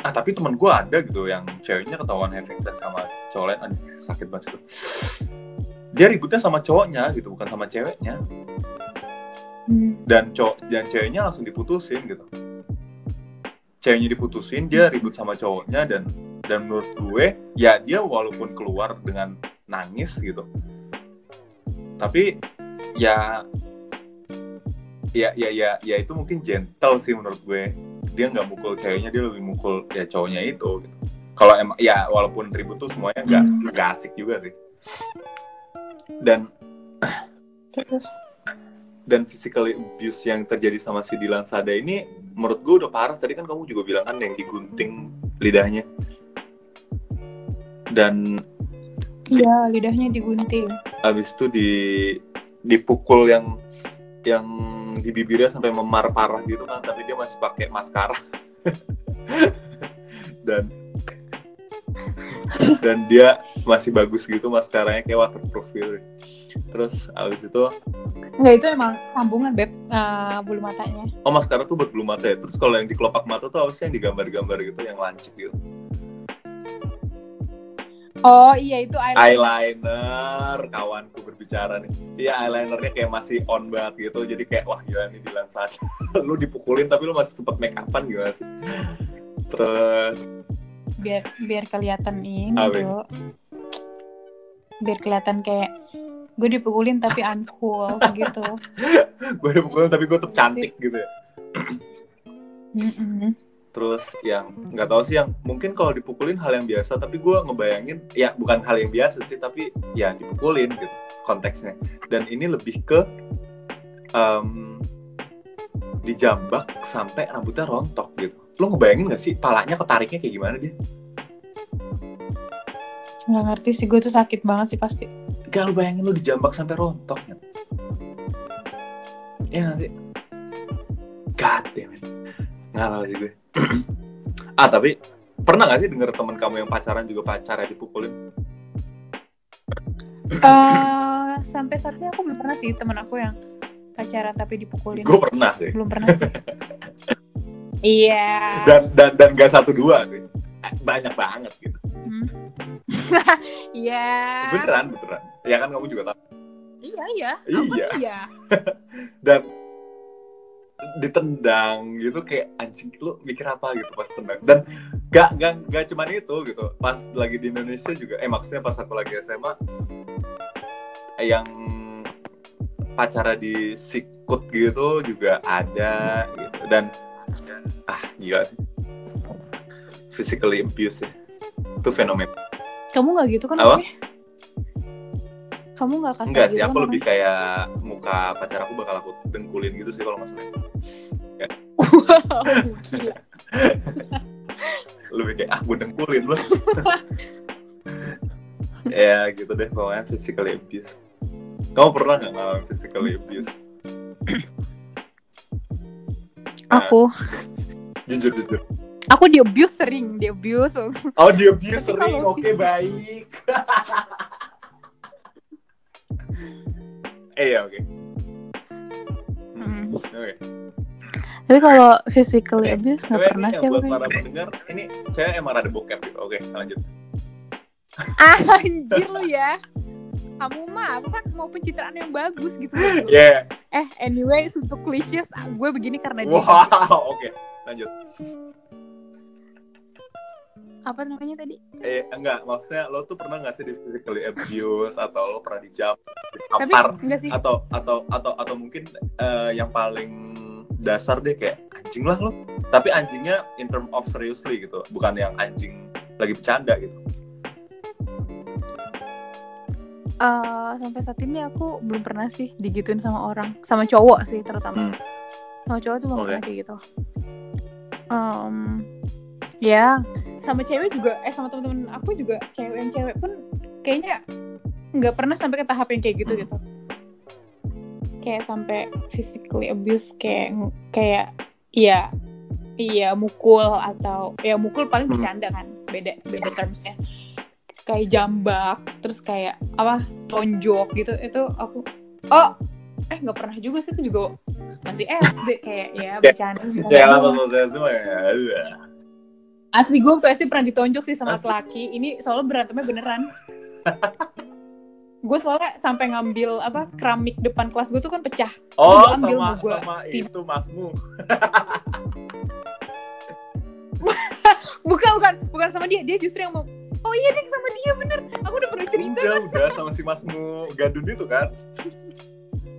ah tapi temen gue ada gitu yang ceweknya ketahuan having sex sama cowok lain. Anjing sakit banget itu. Dia ributnya sama cowoknya gitu bukan sama ceweknya. Hmm. dan cowok dan ceweknya langsung diputusin gitu. Ceweknya diputusin dia ribut sama cowoknya dan dan menurut gue ya dia walaupun keluar dengan nangis gitu. Tapi ya ya ya ya ya itu mungkin gentle sih menurut gue dia nggak mukul ceweknya dia lebih mukul ya cowoknya itu gitu. Kalau emang ya walaupun ribut tuh semuanya nggak Hmm. nggak asik juga sih. Dan terus? Dan physical abuse yang terjadi sama si Dilan Sada ini menurut gue udah parah. Tadi kan kamu juga bilang kan yang digunting lidahnya. Dan iya lidahnya digunting. habis itu di dipukul yang yang di bibirnya sampai memar parah gitu kan tapi dia masih pakai maskara <laughs> dan dan dia masih bagus gitu maskaranya kayak waterproof gitu terus habis itu Enggak itu emang sambungan beb eh, bulu matanya Oh maskara tuh buat bulu mata ya. Terus kalau yang di kelopak mata tuh harusnya yang digambar-gambar gitu, yang lancip gitu. Oh iya itu eyeliner Eyeliner, kawanku berbicara nih. Iya eyelinernya kayak masih on banget gitu. Jadi kayak wah gila nih Dilan saat <laughs> lu dipukulin tapi lu masih sempet make upan gimana sih? Terus biar biar kelihatan ini? Dok. biar kelihatan kayak gue dipukulin tapi uncool <laughs> gitu gue dipukulin tapi gue tetap cantik gitu ya. <clears throat> Mm-mm. Terus yang nggak tahu sih yang mungkin kalau dipukulin hal yang biasa tapi gue ngebayangin ya bukan hal yang biasa sih tapi ya dipukulin gitu konteksnya. Dan ini lebih ke em, dijambak sampai rambutnya rontok gitu. Lo ngebayangin gak sih palanya ketariknya kayak gimana dia? nggak ngerti sih gue tuh sakit banget sih pasti Gak lo bayangin lo dijambak sampai rontok ya. Iya gak sih? God damn it. Ngalah sih gue. Ah tapi pernah gak sih denger temen kamu yang pacaran juga pacarnya dipukulin? Eh, sampai saat ini aku belum pernah sih teman aku yang pacaran tapi dipukulin Gue pernah sih. belum pernah sih <laughs> iya Dan dan dan gak satu dua sih. Banyak banget gitu. Hmm. <laughs> iya Beneran beneran. Ya kan kamu juga tahu. iya iya Iya. iya <laughs> Dan ditendang gitu kayak anjing lu mikir apa gitu pas tendang? Dan gak gak gak cuman itu gitu pas lagi di Indonesia juga eh maksudnya pas aku lagi SMA yang pacara di sikut gitu juga ada gitu dan ah gila physically abuse ya itu fenomena kamu nggak gitu kan Apa? Kamu nggak kasar enggak sih aku kan lebih kayak muka pacar aku bakal aku dengkulin gitu sih kalau nggak salah orangnya? Gila. <laughs> lebih kayak ah gue dengkulin lu. <laughs> Ya gitu deh pokoknya physically abuse. Kamu pernah nggak ngalamin physically abuse? <clears throat> Aku? Jujur jujur. Aku di abuse sering di abuse. Oh di abuse sering oke fisik- baik <laughs> eh ya oke Mm. oke tapi kalau physically Oke, abuse nggak pernah ini sih buat para pendengar ini cewek emang rada bokep gitu oke lanjut Ah, anjir lu ya kamu mah aku kan mau pencitraan yang bagus gitu Yeah. eh anyway untuk cliches gue begini karena dia Wow, oke. Lanjut. Apa namanya tadi Eh, enggak, maksudnya lo tuh pernah nggak sih di physically abuse atau lo pernah dijam, ditampar atau atau atau atau mungkin eh, yang paling dasar deh kayak anjing lah lo. Tapi anjingnya in term of seriously gitu, bukan yang anjing lagi bercanda gitu. Eh, sampai saat ini aku belum pernah sih digituin sama orang sama cowok sih terutama Hmm. sama cowok tuh belum Oke. pernah kayak gitu Em, ya sama cewek juga eh sama temen-temen aku juga cewek yang cewek pun kayaknya nggak pernah sampai ke tahap yang kayak gitu gitu kayak sampai physically abuse kayak kayak iya iya mukul atau ya mukul paling Hmm. bercanda kan beda beda termsnya kayak jambak terus kayak apa tonjok gitu itu aku oh eh nggak pernah juga sih itu juga masih SD kayak ya bercanda Ya mah ya. Asli gue waktu SD pernah ditonjok sih sama Asli? laki. Ini soalnya berantemnya beneran. Gue soalnya sampai ngambil apa keramik depan kelas gue tuh kan pecah. Oh, Gua ambil, sama gua. sama itu masmu. <laughs> bukan bukan bukan sama dia. Dia justru yang mau oh iya deh sama dia bener. Aku udah pernah cerita Enggak, udah sama si masmu gadun itu kan.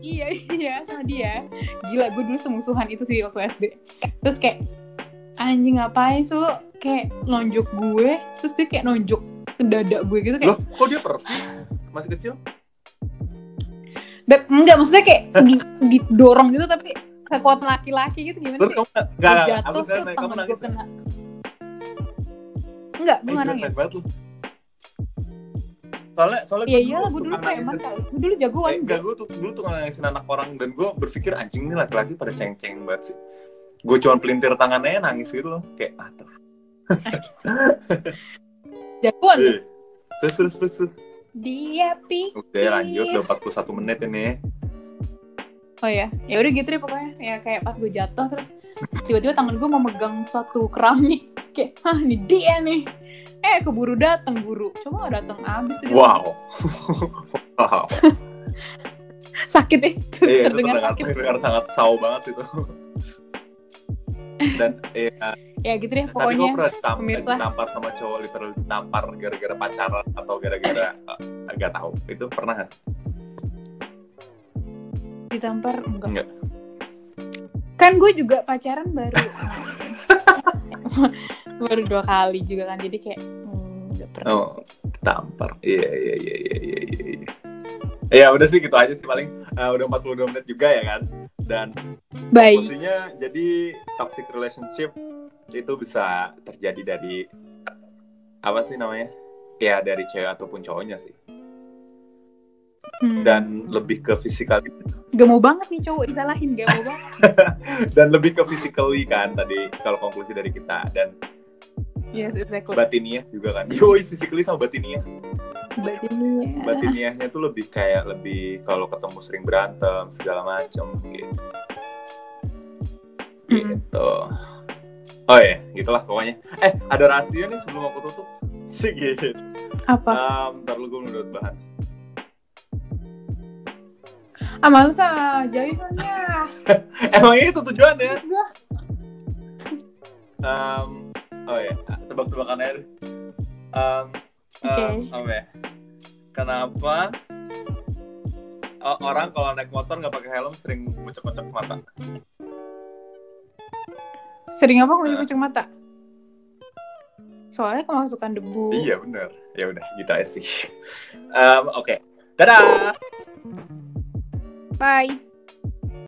iya iya sama dia. Gila gue dulu semusuhan itu sih waktu SD terus kayak anjing ngapain sih lo kayak nonjok gue terus dia kayak nonjok ke dada gue gitu kayak Loh, kok dia pervi? Masih kecil? Beb, enggak maksudnya kayak di, didorong gitu tapi kekuatan laki-laki gitu gimana Terus sih kamu enggak, jatuh kamu tangan gue kena enggak gue gak nangis. Soalnya soalnya iyalah gue dulu preman kali gue dulu jagoan Eh, enggak, gue tuh dulu tuh nangisin anak orang dan gue berpikir anjing nih laki-laki pada ceng-ceng banget sih. Gue cuma pelintir tangannya nangis gitu loh, kayak ah tuh. <laughs> jagoan. Eh, Terus terus terus terus. dia pikir Udah lanjut udah 41 menit ini. oh ya ya udah gitu deh pokoknya ya kayak pas gue jatuh terus tiba-tiba tangan gue mau megang suatu keramik <laughs> kayak hah ini dia nih eh keburu datang guru coba gak datang abis tuh. Wow. <laughs> wow. sakit ya Iya, itu terdengar terdengar, sakit terdengar sangat saw banget itu. Dan iya, ya gitu deh tapi gue pokoknya pernah ditampar, pemirsa. ditampar sama cowok literal ditampar gara-gara pacaran atau gara-gara eh, nggak tahu. Itu pernah sih? ditampar enggak Enggak. kan gue juga pacaran baru baru dua kali juga kan jadi kayak hmm, nggak pernah Oh, sih. ditampar. Iya, iya, iya, iya, iya, iya. Ya udah sih gitu aja sih paling Eh, udah 42 menit juga ya kan. Dan baik Maksudnya jadi toxic relationship itu bisa terjadi dari apa sih namanya? Ya dari cewek ataupun cowoknya sih. Hmm. Dan lebih ke physical mau banget nih cowok disalahin mau banget <laughs> dan lebih ke physically kan tadi kalau konklusi dari kita dan yes exactly batiniah juga kan. <laughs> Yoi physically sama batiniah. batinnya Batiniahnya tuh lebih kayak lebih kalau ketemu sering berantem segala macem gitu. Hmm. Gitu. Oh ya, gitulah pokoknya. Eh, ada rahasia nih sebelum aku tutup. Sih gitu. apa Um, ntar lu gue menurut bahan. ah males ah Jaisonnya <laughs> Emang itu tujuannya? Um, oh ya, tebak-tebakan aja. deh. Um, Oke. um, apa ya? Kenapa o- orang kalau naik motor nggak pakai helm sering ngecek-ngecek mata? Sering apa Nah. kulit kucing mata soalnya kemasukan debu Iya bener. Ya udah, gitu aja sih. <laughs> Um, Oke, dadah. bye